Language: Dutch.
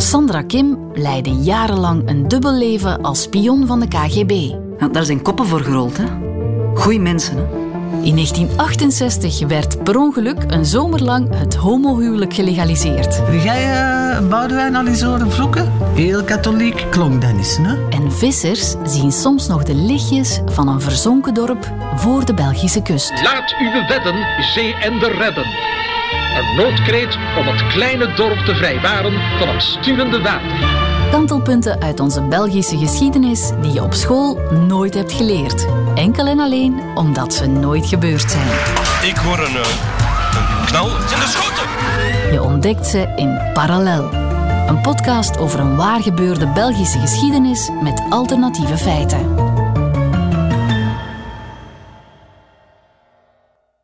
Sandra Kim leidde jarenlang een dubbel leven als spion van de KGB. Ja, daar zijn koppen voor gerold, hè. Goeie mensen, hè. In 1968 werd per ongeluk een zomer lang het homohuwelijk gelegaliseerd. Heb jij uh, Boudewijn al eens horen vloeken? Heel katholiek klonk dat eens, hè? En vissers zien soms nog de lichtjes van een verzonken dorp voor de Belgische kust. Laat uw wedden zee en de redden. Een noodkreet om het kleine dorp te vrijwaren van het sturende water. Kantelpunten uit onze Belgische geschiedenis die je op school nooit hebt geleerd. Enkel en alleen omdat ze nooit gebeurd zijn. Ik hoor een, uh, een knal in de schoten. Je ontdekt ze in Parallel. Een podcast over een waargebeurde Belgische geschiedenis met alternatieve feiten.